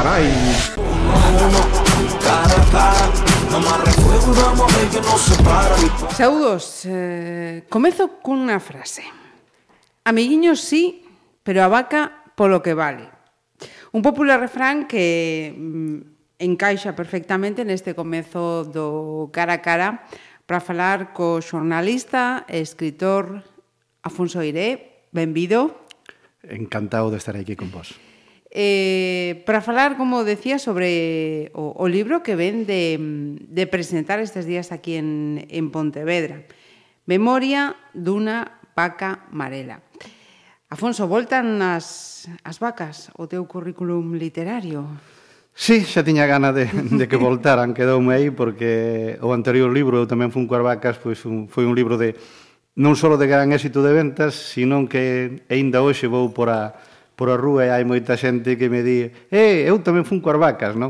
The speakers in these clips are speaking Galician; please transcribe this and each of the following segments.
Carai. Saúdos. Eh, comezo cunha frase. Amiguiños sí, pero a vaca polo que vale. Un popular refrán que mm, encaixa perfectamente neste comezo do cara a cara para falar co xornalista e escritor Afonso Iré. Benvido. Encantado de estar aquí con vos eh, para falar, como decía, sobre o, o libro que ven de, de presentar estes días aquí en, en Pontevedra. Memoria dunha vaca marela. Afonso, voltan as, as vacas o teu currículum literario? Sí, xa tiña gana de, de que voltaran, quedoume aí, porque o anterior libro, eu tamén fun coas vacas, pois un, foi un libro de non só de gran éxito de ventas, sino que aínda hoxe vou por a, por a rúa e hai moita xente que me di eh, eu tamén fun coas vacas, non?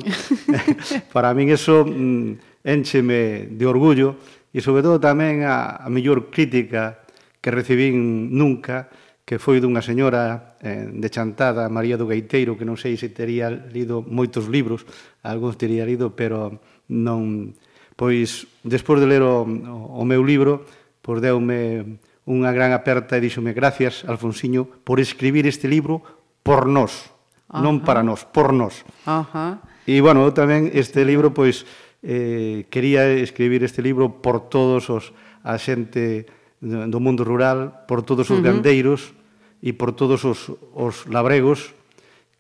Para min eso mm, encheme de orgullo e sobre todo tamén a, a mellor crítica que recibín nunca que foi dunha señora eh, de Chantada, María do Gaiteiro, que non sei se tería lido moitos libros, algúns tería lido, pero non... Pois, despois de ler o, o meu libro, pois deume unha gran aperta e díxome gracias, Alfonsiño, por escribir este libro por nós, Ajá. non para nós, por nós. Ajá. E, bueno, eu tamén este libro, pois, eh, quería escribir este libro por todos os a xente do mundo rural, por todos os uh -huh. gandeiros e por todos os, os labregos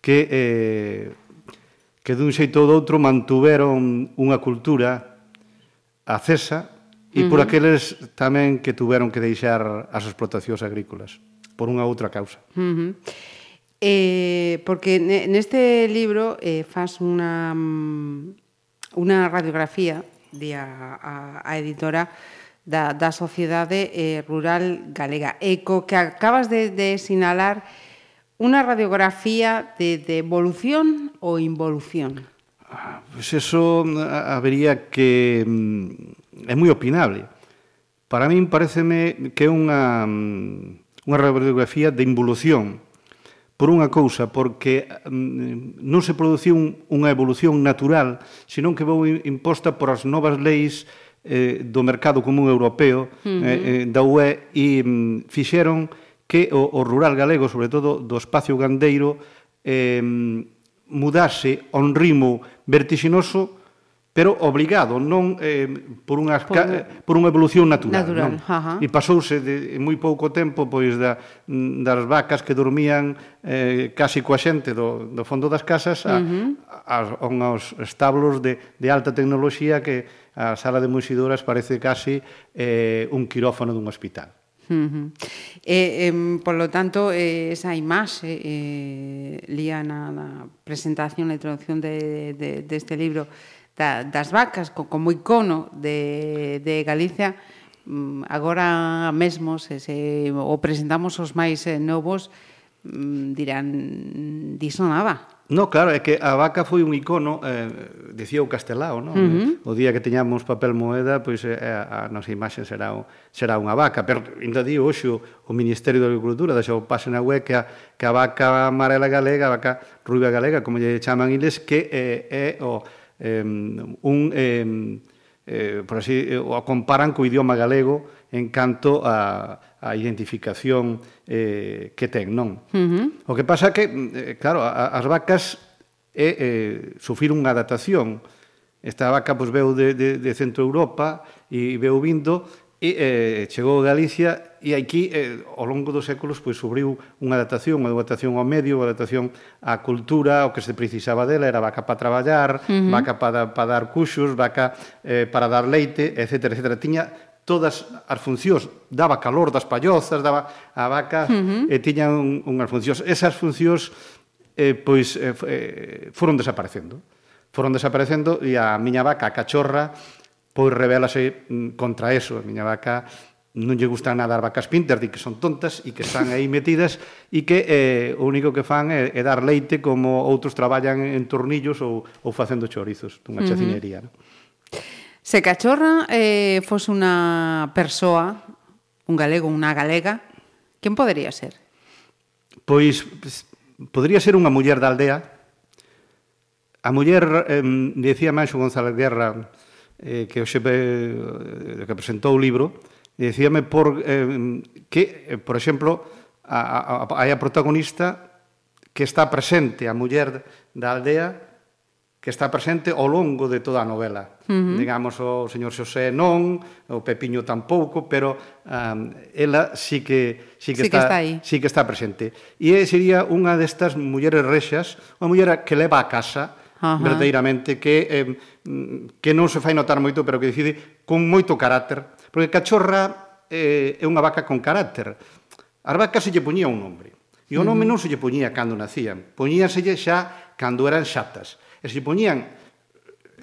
que eh, que dun xeito ou doutro mantuveron unha cultura acesa e uh -huh. por aqueles tamén que tuveron que deixar as explotacións agrícolas por unha outra causa. Uh -huh. Eh, porque neste libro eh, faz unha mm, unha radiografía de a, a, a editora da, da sociedade eh, rural galega. E co que acabas de, de sinalar unha radiografía de, de evolución ou involución. Ah, pois pues eso mm, habería que... Mm, é moi opinable. Para min pareceme que é unha, unha radiografía de involución por unha cousa, porque mm, non se produciu un, unha evolución natural, senón que vou imposta por as novas leis eh, do mercado común europeo uh -huh. eh, eh, da UE e mm, fixeron que o, o rural galego, sobre todo do espacio gandeiro, eh, mm, mudase a un ritmo vertixinoso pero obrigado, non eh, por, unha, por, por unha evolución natural. natural non? Ajá. E pasouse de, moi pouco tempo pois da, das vacas que dormían eh, casi coa xente do, do fondo das casas a, uh -huh. a, a aos establos de, de alta tecnoloxía que a sala de muxidoras parece casi eh, un quirófano dun hospital. Uh -huh. eh, eh, por lo tanto, eh, esa imaxe eh, lía na, na presentación, na introducción de, de, de este libro da, das vacas co, como icono de, de Galicia mm, agora mesmo se, se o presentamos os máis eh, novos mm, dirán diso nada No, claro, é que a vaca foi un icono, eh, dicía o Castelao, non? Uh eh, -huh. O día que teñamos papel moeda, pois eh, eh, a nosa imaxe será, o, será unha vaca. Pero, ainda di, hoxe, o Ministerio de Agricultura deixou o pase na web que a, que a vaca amarela galega, a vaca ruiva galega, como lle chaman iles, que eh, é o eh, un, eh, eh, por así, eh, o comparan co idioma galego en canto a, a identificación eh, que ten, non? Uh -huh. O que pasa que, mm, eh, claro, a, as vacas é eh, sufrir unha adaptación. Esta vaca pois, veu de, de, de Centro Europa e veu vindo e eh, chegou a Galicia e aquí eh, ao longo dos séculos pois subriu unha adaptación, unha adaptación ao medio, unha adaptación á cultura, o que se precisaba dela era vaca para traballar, uh -huh. vaca para, para dar cuxos, vaca eh, para dar leite, etc, etc. Tiña todas as funcións, daba calor das pallozas, daba a vaca uh -huh. e tiña un, unhas funcións. Esas funcións eh, pois eh, eh foron desaparecendo. Foron desaparecendo e a miña vaca, a cachorra, pois rebelase mm, contra eso. A miña vaca non lle gustan nada as vacas pintas, di que son tontas e que están aí metidas e que eh, o único que fan é, é dar leite como outros traballan en tornillos ou, ou facendo chorizos dunha chacinería. Uh -huh. no? Se Cachorra eh, fose unha persoa, un galego, unha galega, quen podería ser? Pois, pues, podría ser unha muller da aldea. A muller, eh, dicía Manxo González Guerra, eh, que hoxe eh, que presentou o libro, Decíame por, eh, que, eh, por exemplo, a, a, a, a protagonista que está presente, a muller da aldea, que está presente ao longo de toda a novela. Uh -huh. Digamos, o señor Xosé non, o Pepiño tampouco, pero um, ela sí que, sí que, sí está, que está aí. sí que está presente. E sería unha destas mulleres rexas, unha muller que leva a casa, uh -huh. verdadeiramente, que, eh, que non se fai notar moito, pero que decide con moito carácter Porque cachorra eh, é unha vaca con carácter. As vacas se lle poñía un nombre. E o nome non se lle poñía cando nacían. Poñíaselle xa cando eran xatas. E se lle poñían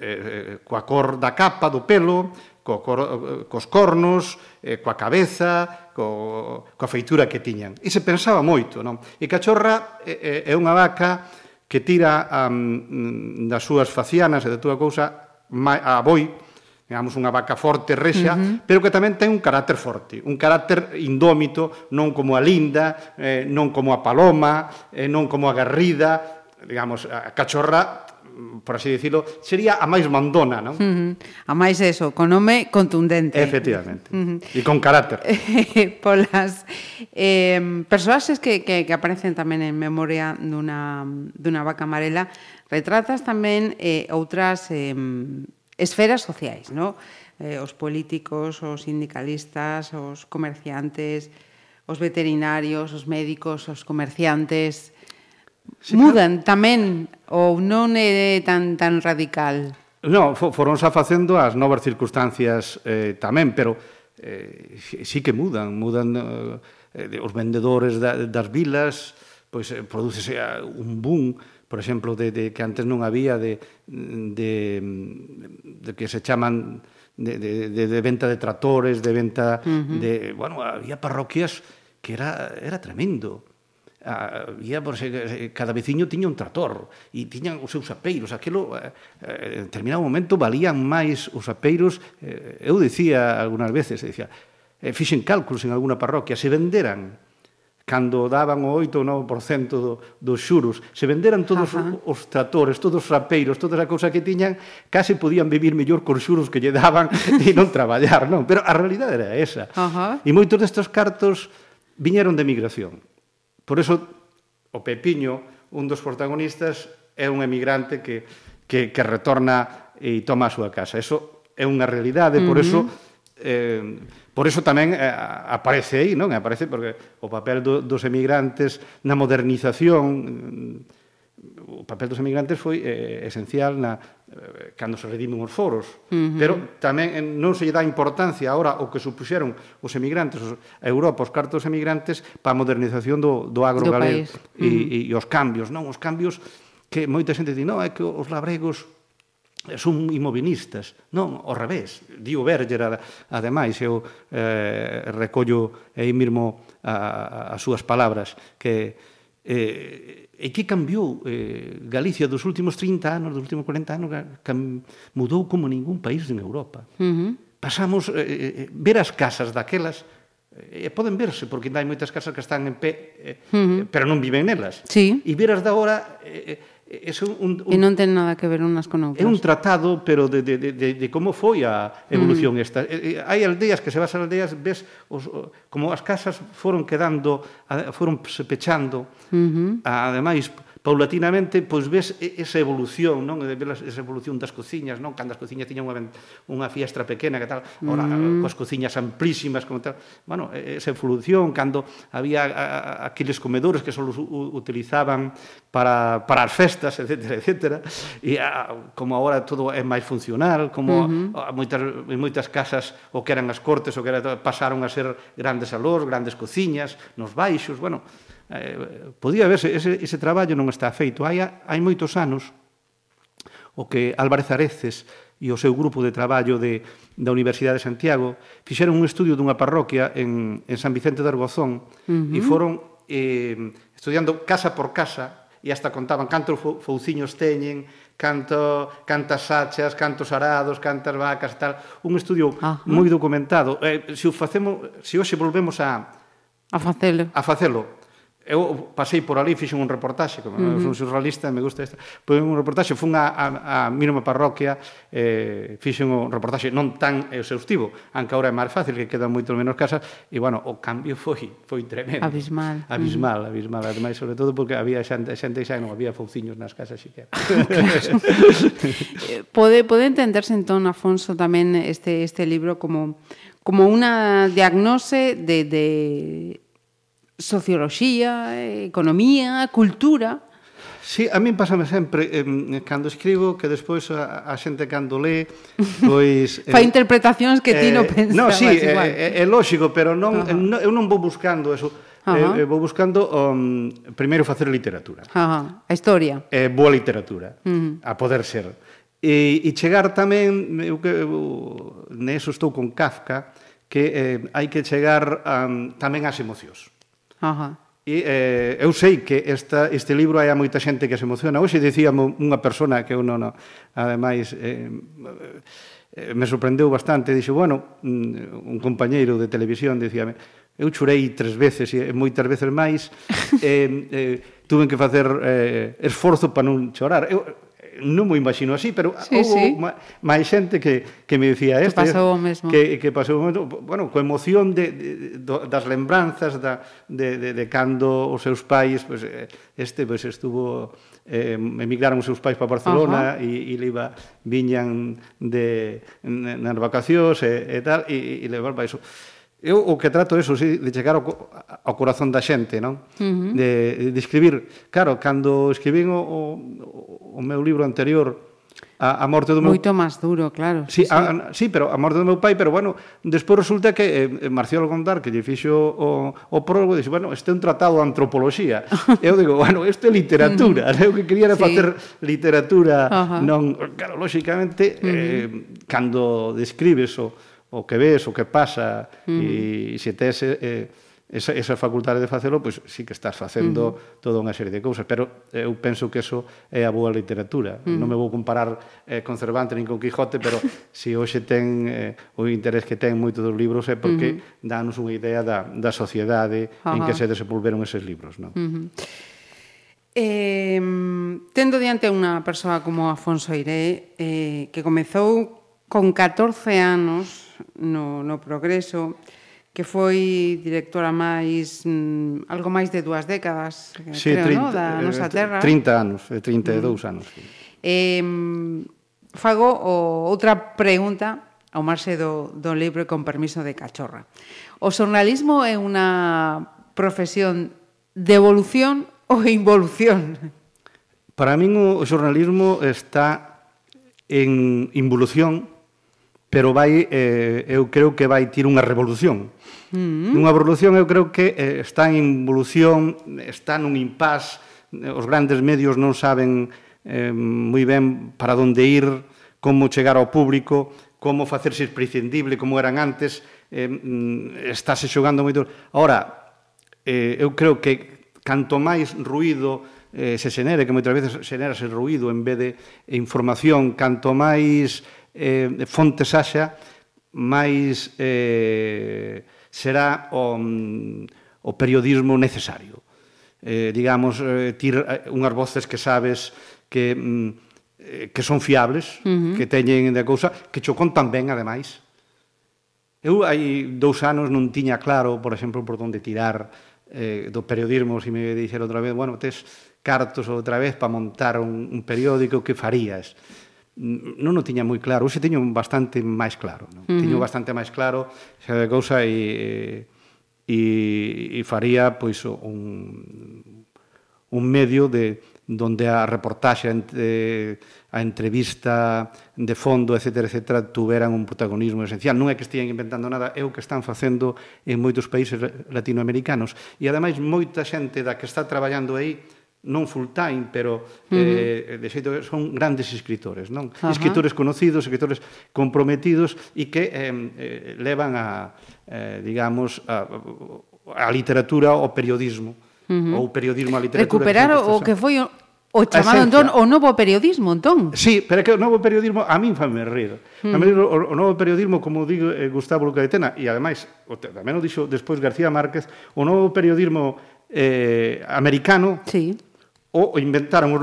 eh, eh coa cor da capa do pelo, co cor, eh, cos cornos, eh, coa cabeza, co, coa feitura que tiñan. E se pensaba moito, non? E cachorra é, é unha vaca que tira um, das súas facianas e da túa cousa a boi digamos, unha vaca forte, rexa, uh -huh. pero que tamén ten un carácter forte, un carácter indómito, non como a linda, eh, non como a paloma, eh, non como a garrida, digamos, a cachorra mm, por así dicilo, sería a máis mandona, non? Uh -huh. A máis eso, con nome contundente. Efectivamente. Uh -huh. E con carácter. Polas eh, persoaxes que, que, que aparecen tamén en memoria dunha, dunha vaca amarela, retratas tamén eh, outras eh, esferas sociais, no? eh, os políticos, os sindicalistas, os comerciantes, os veterinarios, os médicos, os comerciantes sí, mudan claro. tamén ou non é tan tan radical. No, xa facendo as novas circunstancias eh, tamén, pero eh, sí que mudan, mudan eh, os vendedores da, das vilas, pois eh, producese eh, un boom por exemplo, de, de que antes non había de, de, de que se chaman de, de, de, de venta de tractores, de venta uh -huh. de... Bueno, había parroquias que era, era tremendo. Ah, había, por se, cada veciño tiña un trator e tiñan os seus apeiros. Aquilo, eh, eh, en determinado momento, valían máis os apeiros. Eh, eu dicía algunhas veces, dicía, fixen cálculos en alguna parroquia, se venderan cando daban o 8 ou 9% do, dos xuros. Se venderan todos Ajá. os tratores, todos os rapeiros, toda a cousa que tiñan, case podían vivir mellor con xuros que lle daban e non traballar, non? Pero a realidade era esa. Ajá. E moitos destes cartos viñeron de migración. Por eso, o Pepiño, un dos protagonistas, é un emigrante que, que, que retorna e toma a súa casa. Eso é unha realidade, por uh -huh. eso eh, por iso tamén eh, aparece aí, non? Aparece porque o papel do, dos emigrantes na modernización mm, o papel dos emigrantes foi eh, esencial na eh, cando se redimen os foros, uh -huh. pero tamén eh, non se lle dá importancia agora o que supuxeron os emigrantes, os, a Europa, os cartos emigrantes para a modernización do, do agro do galego e, uh -huh. e, e os cambios, non? Os cambios que moita xente di, non, é que os labregos son imobilistas. Non, ao revés. Dio Berger, ademais, eu eh, recollo aí mesmo a, as súas palabras, que eh, e que cambiou eh, Galicia dos últimos 30 anos, dos últimos 40 anos, cam, mudou como ningún país en Europa. Uh -huh. Pasamos, eh, eh, ver as casas daquelas, eh, e poden verse, porque hai moitas casas que están en pé, eh, uh -huh. pero non viven nelas. Sí. E veras da hora... Eh, eh é un, un, un, e non ten nada que ver unas con outras. É un tratado, pero de, de, de, de como foi a mm. evolución mm. esta. Eh, eh, Hai aldeas que se vas a aldeas, ves os, como as casas foron quedando, foron pechando. Mm -hmm. Ademais, paulatinamente pois ves esa evolución, non? Ves esa evolución das cociñas, non? Cando as cociñas tiñan unha, unha fiestra pequena que tal, ora mm. coas cociñas amplísimas como tal. Bueno, esa evolución cando había aqueles comedores que só os utilizaban para, para as festas, etc, etc. E a, como agora todo é máis funcional, como mm -hmm. moitas, en moitas casas o que eran as cortes, o que era, pasaron a ser grandes salóns, grandes cociñas, nos baixos, bueno, eh, podía verse, ese, ese traballo non está feito. Hai, hai moitos anos o que Álvarez Areces e o seu grupo de traballo de, da Universidade de Santiago fixeron un estudio dunha parroquia en, en San Vicente de Argozón uh -huh. e foron eh, estudiando casa por casa e hasta contaban cantos fouciños teñen, canto, cantas hachas, cantos arados, cantas vacas e tal. Un estudio Ajá. moi documentado. Eh, se o facemos, se hoxe volvemos a a facelo. A facelo eu pasei por ali, fixen un reportaxe, como uh -huh. son surrealista, me gusta isto. Pois un reportaxe, fun a, a, a mínima parroquia, eh, fixen un reportaxe non tan exhaustivo, anca ahora é máis fácil, que quedan moito menos casas, e, bueno, o cambio foi foi tremendo. Abismal. Abismal, uh -huh. abismal. Ademais, sobre todo, porque había xente, xente xa non había fouciños nas casas, xique. Ah, pode, pode entenderse, entón, Afonso, tamén este, este libro como como unha diagnose de, de socioloxía, economía, cultura. Sí, a min pásame sempre eh, cando escribo que despois a, a xente cando lé pois eh, fa interpretacións que ti eh, non pensabas. No, sí, eh, igual. Eh, é, é, é lógico, pero non, uh -huh. non eu non vou buscando eso. Eh, uh -huh. eh, vou buscando um, primeiro facer literatura. Uh -huh. A historia. Eh, boa literatura, uh -huh. a poder ser. E, e chegar tamén eu que eu, neso estou con Kafka que eh, hai que chegar um, tamén ás emocións. Ajá. E eh, eu sei que esta, este libro hai a moita xente que se emociona. Hoxe dicía unha persona que eu non, non ademais, eh, eh, me sorprendeu bastante. Dixo, bueno, mm, un compañeiro de televisión dicíame, eu chorei tres veces e moitas veces máis. eh, eh, tuven que facer eh, esforzo para non chorar. Eu, non mo imagino así, pero sí, houve sí. máis xente que, que me dicía este, que pasou o mesmo. Que, que pasou o mesmo, bueno, coa emoción de, de, das lembranzas da, de, de, de cando os seus pais, pues, eh, este pues, estuvo eh, emigraron os seus pais para Barcelona uh -huh. e, e leva viñan de, nas vacacións e, e tal, e, e levaba iso. Eu o que trato eso, sí, de chegar ao, ao corazón da xente, non? Uh -huh. de, de escribir. Claro, cando escribín o, o, o meu libro anterior, a, a morte do meu... Moito máis duro, claro. Sí, sí. A, sí, pero a morte do meu pai, pero bueno, despois resulta que eh, eh Marcial Gondar, que lle fixo o, o prólogo, dixe, bueno, este é un tratado de antropoloxía. eu digo, bueno, isto é literatura. eu que quería era sí. facer literatura, uh -huh. non... Claro, lóxicamente, uh -huh. eh, cando describes o o que ves, o que pasa, mm. e se tes eh, eh, esa, esa facultade de facelo, pois sí que estás facendo uh -huh. toda unha serie de cousas, pero eu penso que eso é a boa literatura. Uh -huh. Non me vou comparar eh, con Cervantes nin con Quijote, pero se si hoxe ten eh, o interés que ten moito dos libros é porque uh -huh. danos unha idea da, da sociedade uh -huh. en que se desenvolveron eses libros. Non? Uh -huh. Eh, tendo diante unha persoa como Afonso Iré, eh, que comezou con 14 anos no, no progreso, que foi directora máis mm, algo máis de dúas décadas, sí, creo, 30, no? da eh, nosa eh, terra. 30 anos, eh, 32 mm. anos. Sí. Eh, fago o, outra pregunta ao marxe do, do libro con permiso de cachorra. O xornalismo é unha profesión de evolución ou involución? Para min o xornalismo está en involución pero vai, eh, eu creo que vai tir unha revolución. Mm. Unha revolución eu creo que eh, está en evolución, está nun impas, os grandes medios non saben eh, moi ben para onde ir, como chegar ao público, como facerse imprescindible, como eran antes, eh, mm, estáse xogando moito. Ora, eh, eu creo que canto máis ruido eh, se xenere, que moitas veces xenera ese ruido en vez de información, canto máis eh, fontes haxa, máis eh, será o, mm, o periodismo necesario. Eh, digamos, eh, tir eh, unhas voces que sabes que, mm, eh, que son fiables, uh -huh. que teñen de cousa, que cho contan ben, ademais. Eu hai dous anos non tiña claro, por exemplo, por onde tirar eh, do periodismo, se si me dixeron outra vez, bueno, tes cartos outra vez para montar un, un periódico que farías non o tiña moi claro, hoxe teño bastante máis claro, non? Uh -huh. Teño bastante máis claro xa de cousa e, e, e faría pois un, un medio de donde a reportaxe, a entrevista de fondo, etc., etc., tuveran un protagonismo esencial. Non é que estean inventando nada, é o que están facendo en moitos países latinoamericanos. E, ademais, moita xente da que está traballando aí, non full time, pero uh -huh. eh, de xeito son grandes escritores, non? Uh -huh. Escritores conocidos, escritores comprometidos e que eh, eh, levan a, eh, digamos, a, a literatura ao periodismo, uh -huh. ou periodismo á literatura. Recuperar o que foi O chamado, entón, o novo periodismo, entón. Sí, pero é que o novo periodismo a min fame rir. Mm. Fame rir o, o novo periodismo, como digo eh, Gustavo Lucaetena, e ademais, o, tamén o dixo despois García Márquez, o novo periodismo eh, americano sí o inventaron os,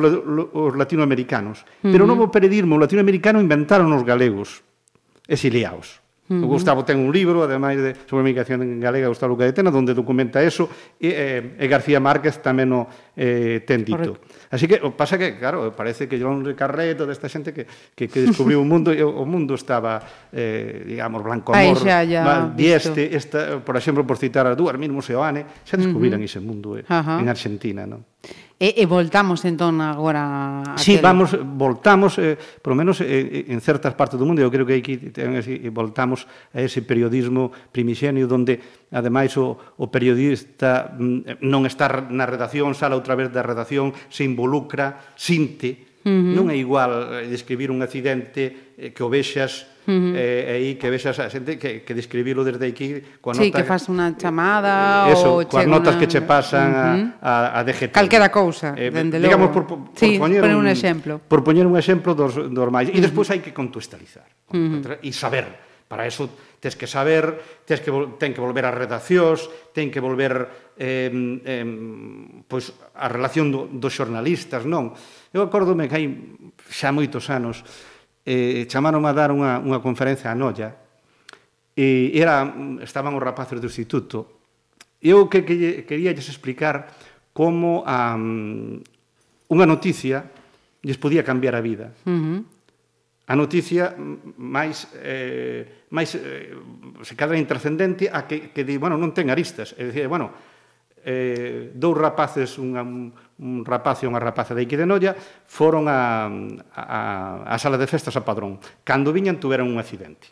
os latinoamericanos. Uh -huh. Pero non o novo periodismo o latinoamericano inventaron os galegos exiliados. Uh -huh. O Gustavo ten un libro, ademais de sobre a migración en galega, Gustavo Cadetena, onde documenta eso, e, eh, e García Márquez tamén o eh, ten dito. Correcto. Así que, o pasa que, claro, parece que John toda desta xente que, que, que descubriu o mundo, e o, mundo estaba, eh, digamos, blanco amor, Ai, xa, ya, dieste, esta, por exemplo, por citar a dúas, mesmo Seoane, xa descubriran uh -huh. ese mundo eh, uh -huh. en Argentina, non? E, e voltamos entón agora a Sí, vamos, voltamos, eh, por lo menos eh, eh, en certas partes do mundo, eu creo que aquí ten, así, eh, voltamos a ese periodismo primixenio onde ademais o, o periodista mm, eh, non está na redacción, sala outra vez da redacción, se involucra, sinte, uh -huh. non é igual describir un accidente que o vexas Uh -huh. eh, aí que vexas a xente que, que describilo desde aquí coa nota... Sí, que faz unha chamada eh, eso, ou... coas notas una... que che pasan uh -huh. a, a DGT. Calquera cousa, eh, dende logo. Digamos, por, por, sí, por poñer por un, un exemplo. Por poñer un exemplo dos, dos máis. E uh -huh. despois hai que contextualizar uh -huh. e saber. Para eso tens que saber, tens que, ten que volver ás redaccións, ten que volver eh, eh, pois, a relación do, dos xornalistas, non? Eu acordome que hai xa moitos anos eh, chamaron a dar unha, unha conferencia a Noia, e era, estaban os rapaces do instituto, eu que, que quería lles explicar como a, um, unha noticia lles podía cambiar a vida. Uh -huh. A noticia máis eh, máis eh, se cadra intrascendente a que, que di, bueno, non ten aristas, é dicir, bueno, eh, dous rapaces unha, un rapaz e unha rapaza de aquí de Noia foron a, a, a sala de festas a Padrón. Cando viñan tuveron un accidente.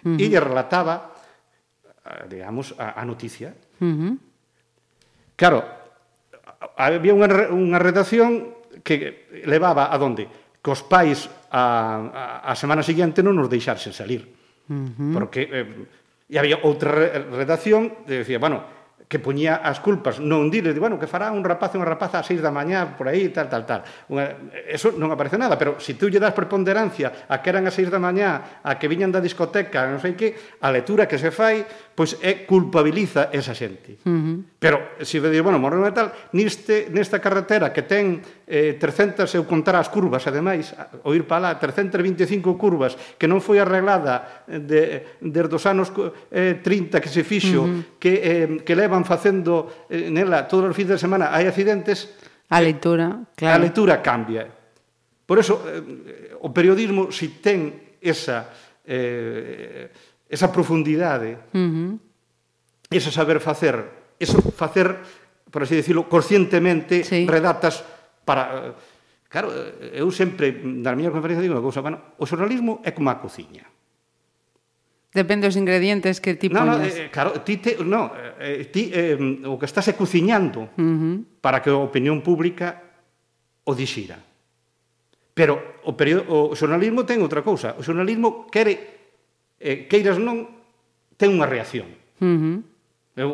Uh -huh. E lle relataba, eh, digamos, a, a noticia. Uh -huh. Claro, había unha, unha redacción que levaba a donde? Que os pais a, a, a semana seguinte non nos deixarse salir. Uh -huh. Porque eh, e había outra redacción que decía, bueno, que poñía as culpas, non dile, de, bueno, que fará un rapaz e unha rapaza a seis da mañá por aí, tal, tal, tal. Unha, eso non aparece nada, pero se si tú lle das preponderancia a que eran a seis da mañá, a que viñan da discoteca, non sei que, a lectura que se fai, pois é culpabiliza esa xente. Uh -huh. Pero se si dir, bueno, morreu tal, niste, nesta carretera que ten eh, 300, eu contar as curvas, ademais, o ir para lá, 325 curvas, que non foi arreglada eh, de, desde os anos eh, 30 que se fixo, uh -huh. que, eh, que leva levan facendo eh, nela todos os fins de semana hai accidentes, a leitura, claro. A leitura cambia. Por eso eh, o periodismo si ten esa eh, esa profundidade, uh -huh. ese saber facer, eso facer, por así decirlo, conscientemente sí. redatas para Claro, eu sempre na miña conferencia digo unha cousa, bueno, o xornalismo é como a cociña. Depende dos ingredientes que ti no, poñas. No, eh, claro, ti te, no, eh, eh ti eh, o que estás é cociñando uh -huh. para que a opinión pública o dixira. Pero o, periodo, o xornalismo ten outra cousa. O xornalismo quere, eh, queiras non, ten unha reacción. Uh -huh.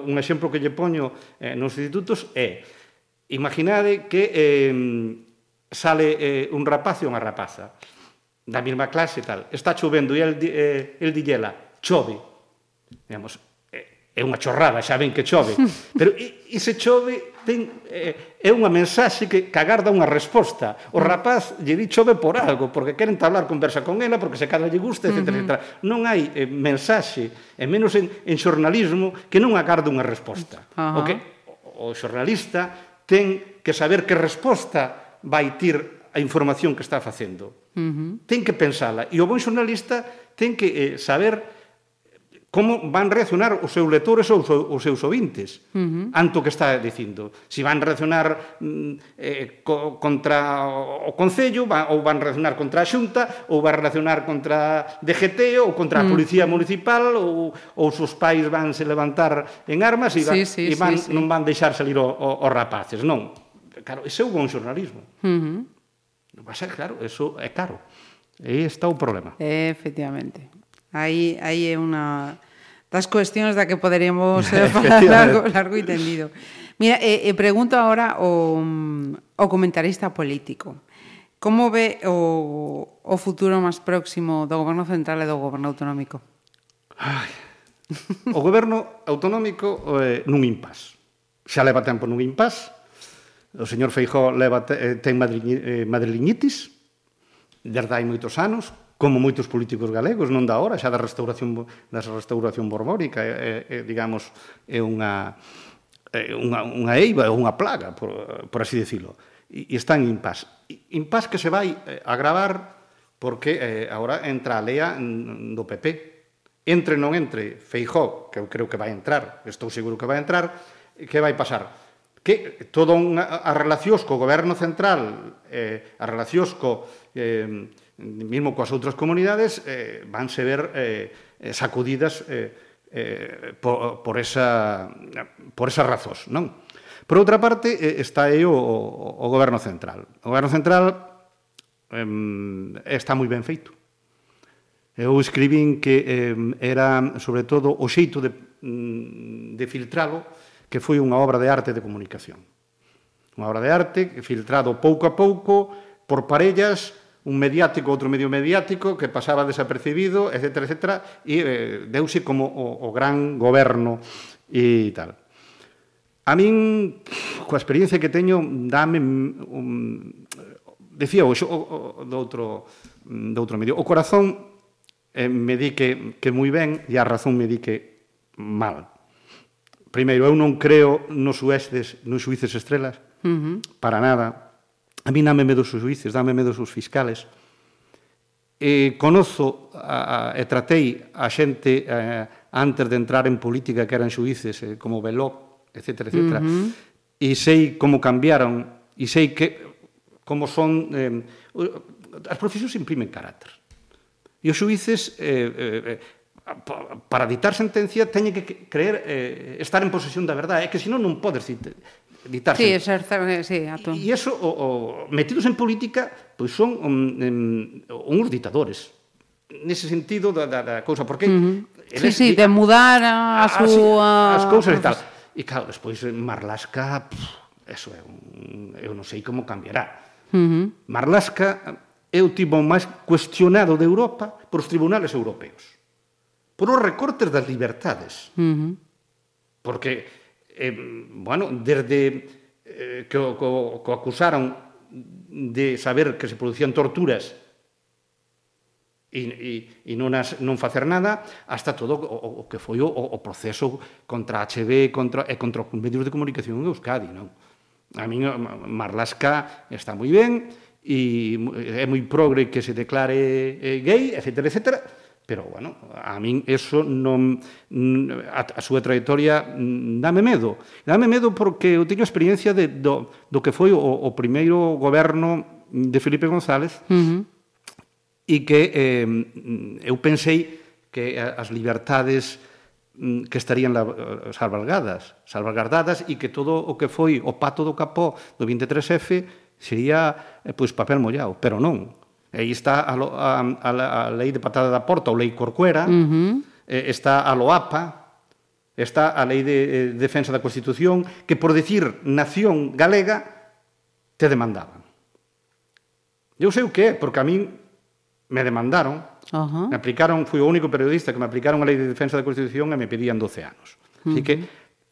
Un exemplo que lle poño eh, nos institutos é imaginade que eh, sale eh, un rapaz e unha rapaza da mesma clase e tal. Está chovendo e el, eh, el dillela, chove. Digamos, é unha chorrada, xa ven que chove. Pero ese chove ten, é unha mensaxe que, que agarda unha resposta. O mm. rapaz lle di chove por algo, porque queren entablar conversa con ela, porque se cada lle gusta, etc. Uh -huh. etc. Non hai eh, mensaxe, e menos en, en xornalismo, que non agarda unha resposta. Uh -huh. O que o, o xornalista ten que saber que resposta vai tir a información que está facendo. Uh -huh. Ten que pensala. E o bon xornalista ten que eh, saber como van reaccionar os seus lectores ou os seus ouvintes uh -huh. ante o que está dicindo. Se van reaccionar mm, eh, co, contra o Concello, va, ou van reaccionar contra a Xunta, ou van reaccionar contra DGT, ou contra a mm. Policía uh -huh. Municipal, ou, ou os pais van se levantar en armas e, va, sí, sí, e van, sí, sí. non van deixar salir os rapaces, non. Claro, ese é o bon xornalismo. Uh -huh. Va ser claro, eso é caro. E está o problema. Eh, efectivamente. Aí, aí é unha das cuestións da que poderíamos falar largo, largo e tendido. Mira, e, e pregunto agora o, o comentarista político. Como ve o, o futuro máis próximo do goberno central e do goberno autonómico? Ai, o goberno autonómico eh, nun impas. Xa leva tempo nun impas. O señor Feijó leva, te, eh, ten madri, eh, madriliñitis desde hai moitos anos, como moitos políticos galegos, non da hora, xa da restauración da restauración borbónica, é, é, digamos, é unha é unha, unha eiva, é unha plaga, por, por así decirlo. E, e está en impás. Impás que se vai eh, agravar porque eh, agora entra a lea do PP. Entre non entre Feijó, que eu creo que vai entrar, estou seguro que vai entrar, que vai pasar? que todo unha, as relacións co goberno central, eh, as relacións co, eh, mesmo coas outras comunidades, eh, vanse ver eh, eh sacudidas eh, eh por, por, esa, por esas razóns, non? Por outra parte, eh, está aí o, o, o goberno central. O goberno central eh, está moi ben feito. Eu escribín que eh, era, sobre todo, o xeito de, mm, de filtralo que foi unha obra de arte de comunicación. Unha obra de arte filtrado pouco a pouco por parellas un mediático, outro medio mediático, que pasaba desapercibido, etc. etc e eh, deuse como o, o gran goberno e tal. A min, coa experiencia que teño, dame... Mm, un... decía o, o, o do, outro, mm, do outro medio. O corazón eh, me di que, que moi ben e a razón me di que mal. Primeiro, eu non creo nos, suestes, nos suíces estrelas, uh -huh. para nada, A mí dame medo os juíces, dame medo os fiscales. E conozo a, a, e tratei a xente a, antes de entrar en política que eran xuíces eh, como Beló, etc. etc. Uh -huh. E sei como cambiaron e sei que como son eh, as profesións imprimen carácter. E os xuíces eh, eh, eh para ditar sentencia teñen que creer eh, estar en posesión da verdade, é que senón non podes ditarse. Sí, exactamente, eh, sí, ato. E iso, o, o, metidos en política, pois son um, um, uns ditadores. Nese sentido da, da, da cousa, porque... Uh -huh. sí, sí, de mudar a, a, a súa... As cousas e tal. E claro, despois eh, Marlasca, pff, eso é un, eu non sei como cambiará. Uh -huh. Marlasca é o tipo máis cuestionado de Europa por os tribunales europeos. Por os recortes das libertades. Uh -huh. Porque eh, bueno, desde eh, que o, co, co acusaron de saber que se producían torturas e, e, e non, as, non facer nada, hasta todo o, o que foi o, o proceso contra HB contra, e contra os medios de comunicación en Euskadi. Non? A min eh, Marlasca está moi ben, e eh, é moi progre que se declare gay, etc, etcétera, etcétera Pero, bueno, a min eso non... A, a súa trayectoria mm, dame medo. Dame medo porque eu teño experiencia de, do, do que foi o, o primeiro goberno de Felipe González uh -huh. e que eh, eu pensei que as libertades mm, que estarían eh, salvaguardadas, salvaguardadas e que todo o que foi o pato do capó do 23F sería eh, pois papel mollado, pero non. Aí está a, a, a, a lei de patada da porta, ou lei corcuera, uh -huh. eh, está a LOAPA, está a lei de eh, defensa da Constitución, que por decir nación galega te demandaban. Eu sei o que é, porque a min me demandaron, uh -huh. me aplicaron, fui o único periodista que me aplicaron a lei de defensa da Constitución e me pedían 12 anos. Uh -huh. Así que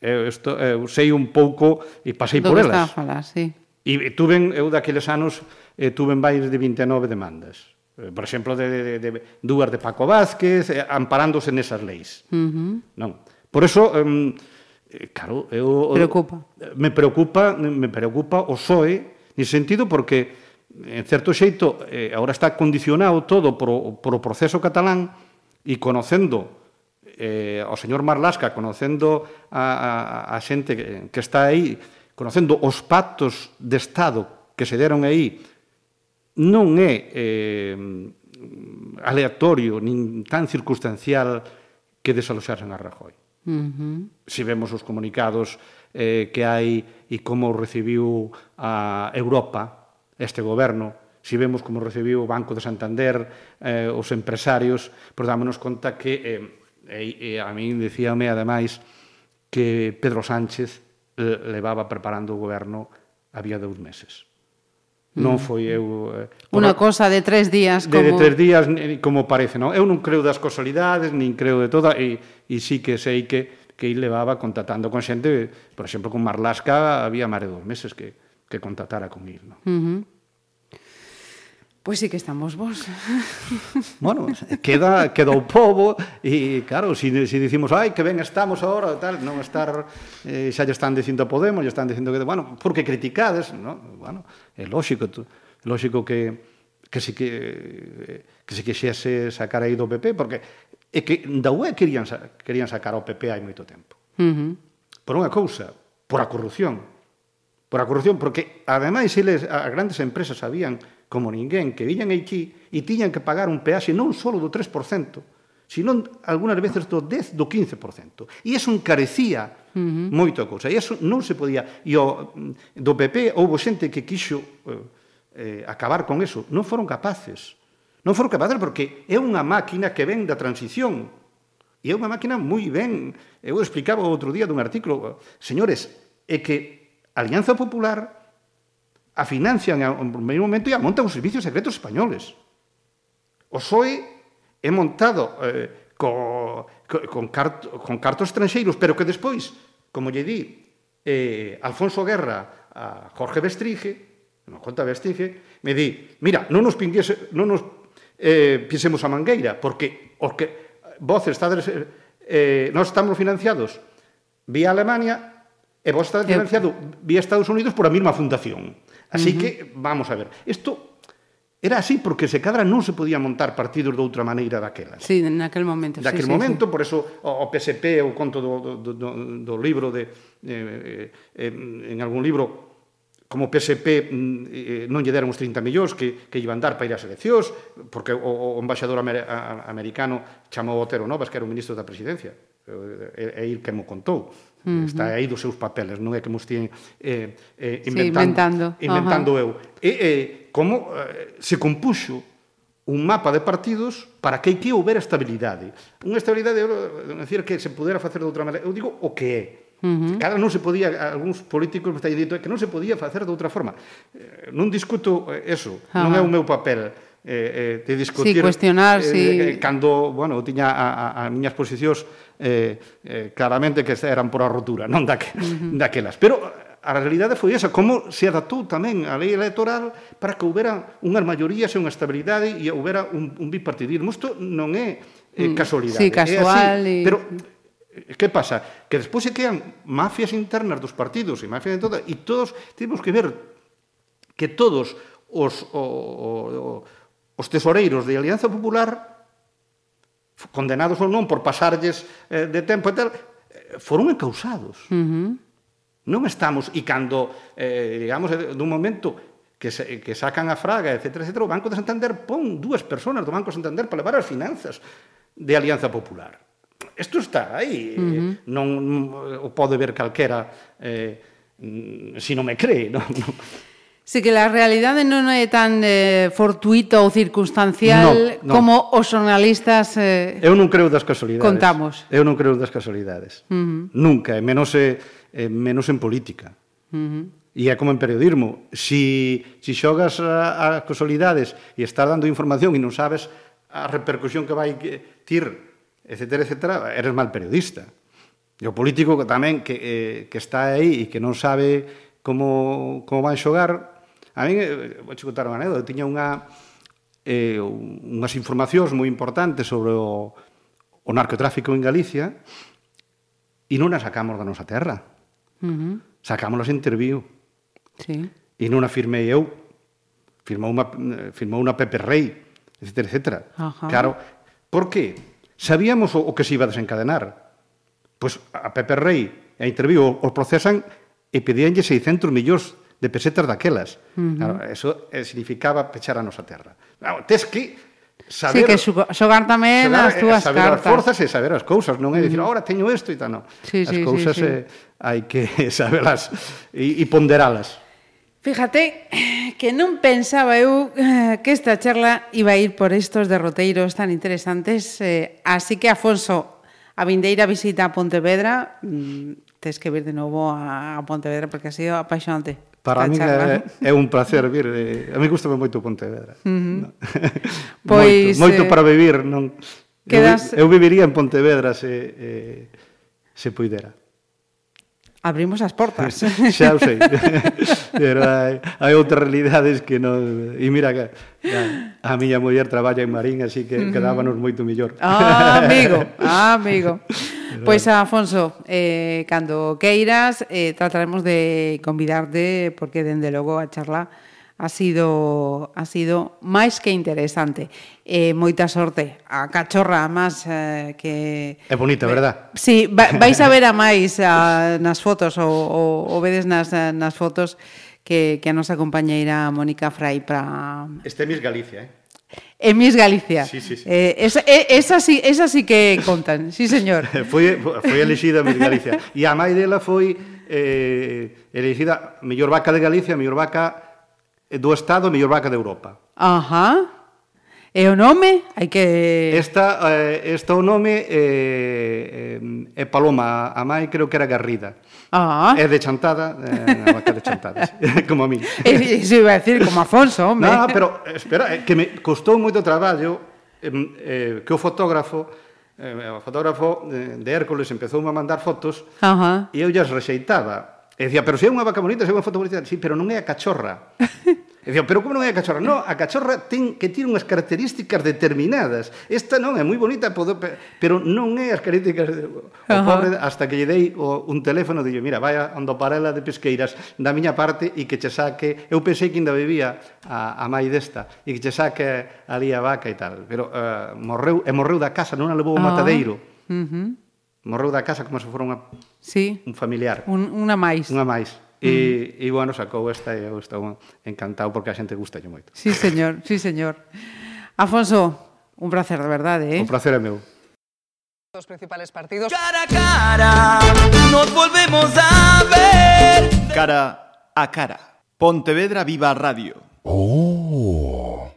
eu, isto, eu sei un pouco e pasei Do por elas. falar, sí. E tuven eu daqueles anos eh, tuven máis de 29 demandas. Eh, por exemplo, de, de, de, dúas de Paco Vázquez, eh, amparándose nesas leis. Uh -huh. Non. Por eso, eh, claro, eu... Preocupa. Me preocupa, me preocupa o SOE, ni sentido, porque, en certo xeito, eh, agora está condicionado todo por o proceso catalán e conocendo eh, ao señor Marlasca, conocendo a, a, a xente que, que está aí, conocendo os pactos de Estado que se deron aí non é eh, aleatorio nin tan circunstancial que desaloxasen a Rajoy. Uh -huh. Se si vemos os comunicados eh, que hai e como recibiu a Europa este goberno, se si vemos como recibiu o Banco de Santander, eh, os empresarios, pois dámonos conta que, eh, e, eh, a min decíame ademais, que Pedro Sánchez eh, levaba preparando o goberno había dous meses. Non foi eu... Eh, Unha cosa de tres días como... De, de tres días como parece, non? Eu non creo das casualidades nin creo de toda, e, e sí que sei que que ele levaba contactando con xente, por exemplo, con Marlasca había máis de dos meses que, que contactara con ir non? Uh -huh. Pois sí que estamos vos. Bueno, queda, queda o povo e, claro, se si, si dicimos ai, que ben estamos agora, tal, non estar eh, xa lle están dicindo a Podemos, lle están dicindo que, bueno, porque criticades, no? bueno, é lógico, é lógico que, que se que, que se quixese sacar aí do PP, porque é que da UE querían, querían sacar ao PP hai moito tempo. Uh -huh. Por unha cousa, por a corrupción. Por a corrupción, porque ademais eles, as grandes empresas sabían como ninguén, que viñan aquí e tiñan que pagar un peaxe non só do 3%, sino algunhas veces do 10, do 15%. E iso encarecía uh -huh. moito a cousa. E iso non se podía... E o, mm, do PP houbo xente que quixo eh, eh, acabar con eso. Non foron capaces. Non foron capaces porque é unha máquina que ven da transición. E é unha máquina moi ben... Eu explicaba outro día dun artículo. Señores, é que Alianza Popular a financian en mesmo momento e a montan os servicios secretos españoles. O PSOE é montado eh, co, co, con, cart, con cartos estranxeiros, pero que despois, como lle di eh, Alfonso Guerra a Jorge Bestrige, non conta Vestrige, me di, mira, non nos, pinguese, non nos eh, pisemos a Mangueira, porque os que vos estades, eh, nós estamos financiados vía Alemania e vos estades financiado vía Estados Unidos por a mesma fundación. Así uh -huh. que, vamos a ver, isto era así porque se cadra non se podía montar partidos de outra maneira daquela. Sí, naquel momento. Daquel sí, momento, sí, por eso o PSP, o conto do, do, do, do libro de... Eh, eh, en algún libro como PSP mm, eh, non lle deron os 30 millóns que, que iban dar para ir ás eleccións, porque o, o embaixador amer, a, americano chamou Otero Novas, que era o ministro da presidencia, e, e ir que mo contou. Uh -huh. Está aí dos seus papeles, non é que mos tiñen eh, eh, inventando, sí, inventando, inventando uh -huh. eu. E eh, como eh, se compuxo un mapa de partidos para que que houbera estabilidade. Unha estabilidade, eu, eh, decir, que se pudera facer de outra maneira. Eu digo o que é. Mm-hmm. Uh -huh. Non se podía, algúns políticos me está dito que non se podía facer de outra forma. Eh, non discuto eh, eso, uh -huh. non é o meu papel eh, eh, de discutir... Sí, cuestionar, eh, sí. Eh, eh cando, bueno, tiña a, a, a miñas posicións eh, eh, claramente que eran por a rotura, non daque, uh -huh. daquelas. Pero a realidade foi esa, como se adaptou tamén a lei electoral para que houbera unhas maiorías e unha estabilidade e houbera un, un bipartidismo. Isto non é eh, mm, casualidade. Sí, casual. É así, y... Pero eh, que pasa? Que despois se crean mafias internas dos partidos e mafias de todas, e todos temos que ver que todos os, o, o, os tesoreiros de Alianza Popular condenados ou non por pasarlles eh, de tempo e tal, eh, foron encausados. Uh -huh. Non estamos, e cando, eh, digamos, eh, dun momento que, se, que sacan a Fraga, etc., etc., o Banco de Santander pon dúas personas do Banco de Santander para levar as finanzas de Alianza Popular. Isto está aí, uh -huh. non o pode ver calquera eh, se si non me cree, non? non Sí, que la realidade non é tan eh, fortuita ou circunstancial no, no. como os xornalistas eh, Eu non creo das casualidades. Contamos. Eu non creo das casualidades. Uh -huh. Nunca, e menos, eh, menos en política. Uh -huh. E é como en periodismo. Si, si xogas a, a casualidades e estás dando información e non sabes a repercusión que vai eh, tir, etc., etc., eres mal periodista. E o político tamén que, eh, que está aí e que non sabe como, como van xogar, A mí, eh, vou contar unha anécdota, tiña unha, eh, unhas informacións moi importantes sobre o, o narcotráfico en Galicia e non as sacamos da nosa terra. Uh -huh. Sacámoslas en Sí. E non a firmei eu. Firmou unha, eh, firmou unha Pepe Rey, etc. etc. Uh -huh. Claro, por que? Sabíamos o, o que se iba a desencadenar. Pois a Pepe Rey a Intervío os procesan e pedíanlle 600 millóns de pesetas daquelas. Uh -huh. Claro, eso eh, significaba pechar a nosa terra. Claro, tes que saber... Sí, que xogar tamén xogar, as túas saber cartas. Saber as forzas e saber as cousas, non é dicir, agora teño isto e tal, non. Sí, as sí, cousas sí, sí. Eh, hai que saberlas e, e ponderalas. Fíjate que non pensaba eu eh, que esta charla iba a ir por estos derroteiros tan interesantes, eh, así que, Afonso, a vindeira visita a Pontevedra, mm, que vir de novo a, a Pontevedra porque ha sido apaixonante. Para mí é, é un placer vir. Eh, a mí gustame moito Pontevedra. Uh -huh. no? pois, moito, moito eh... para vivir. Non, quedas... eu, eu viviría en Pontevedra se, eh, se puidera abrimos as portas. xa o sei. Pero hai, hai outras realidades que non... E mira, que a, a miña muller traballa en Marín, así que quedábanos moito mellor. Ah, amigo, ah, amigo. Pois, pues, Afonso, eh, cando queiras, eh, trataremos de convidarte, porque, dende logo, a charla ha sido ha sido máis que interesante. Eh, moita sorte. A cachorra máis eh, que É bonita, verdad? Sí, va, vais a ver a máis a, nas fotos ou, ou, ou vedes nas, nas fotos que, que a nosa compañeira Mónica Frai para... Este Miss Galicia, eh? en Miss Galicia. Sí, sí, sí. Eh, esa, eh, esa, sí, esa sí que contan, sí señor. foi, foi elegida Miss Galicia. E a mai dela foi eh, elegida mellor vaca de Galicia, mellor vaca do Estado, mellor vaca de Europa. Ajá. E o nome? Hai que... Esta, eh, esta o nome é eh, eh, Paloma, a mai creo que era Garrida. Ah. É de Chantada, eh, a vaca de Chantada, como a mí. E, iso iba a decir, como Afonso, hombre. No, pero, espera, que me costou moito traballo eh, que o fotógrafo eh, o fotógrafo eh, de Hércules empezou a mandar fotos Ajá. Uh -huh. e eu llas rexeitaba. E dicía, pero se é unha vaca bonita, se é unha foto bonita. Sí, pero non é a cachorra. E pero como non é a cachorra? Non, a cachorra ten que ter unhas características determinadas. Esta non, é moi bonita, pero non é as características... De... O Ajá. pobre, hasta que lle dei o, un teléfono, dille, mira, vai a Andoparela de Pesqueiras da miña parte e que che saque... Eu pensei que ainda vivía a, a mai desta e que che saque ali a vaca e tal. Pero uh, morreu, e morreu da casa, non a levou o ah. matadeiro. Uh -huh. Morreu da casa como se fora unha, sí. un familiar. Un, unha máis. Unha máis. E, e mm. bueno, sacou esta e eu estou encantado porque a xente gusta moito. Sí, señor, sí, señor. Afonso, un placer de verdade, eh? Un placer é meu. Os principales partidos. Cara a cara, nos volvemos a ver. Cara a cara. Pontevedra Viva Radio. Oh.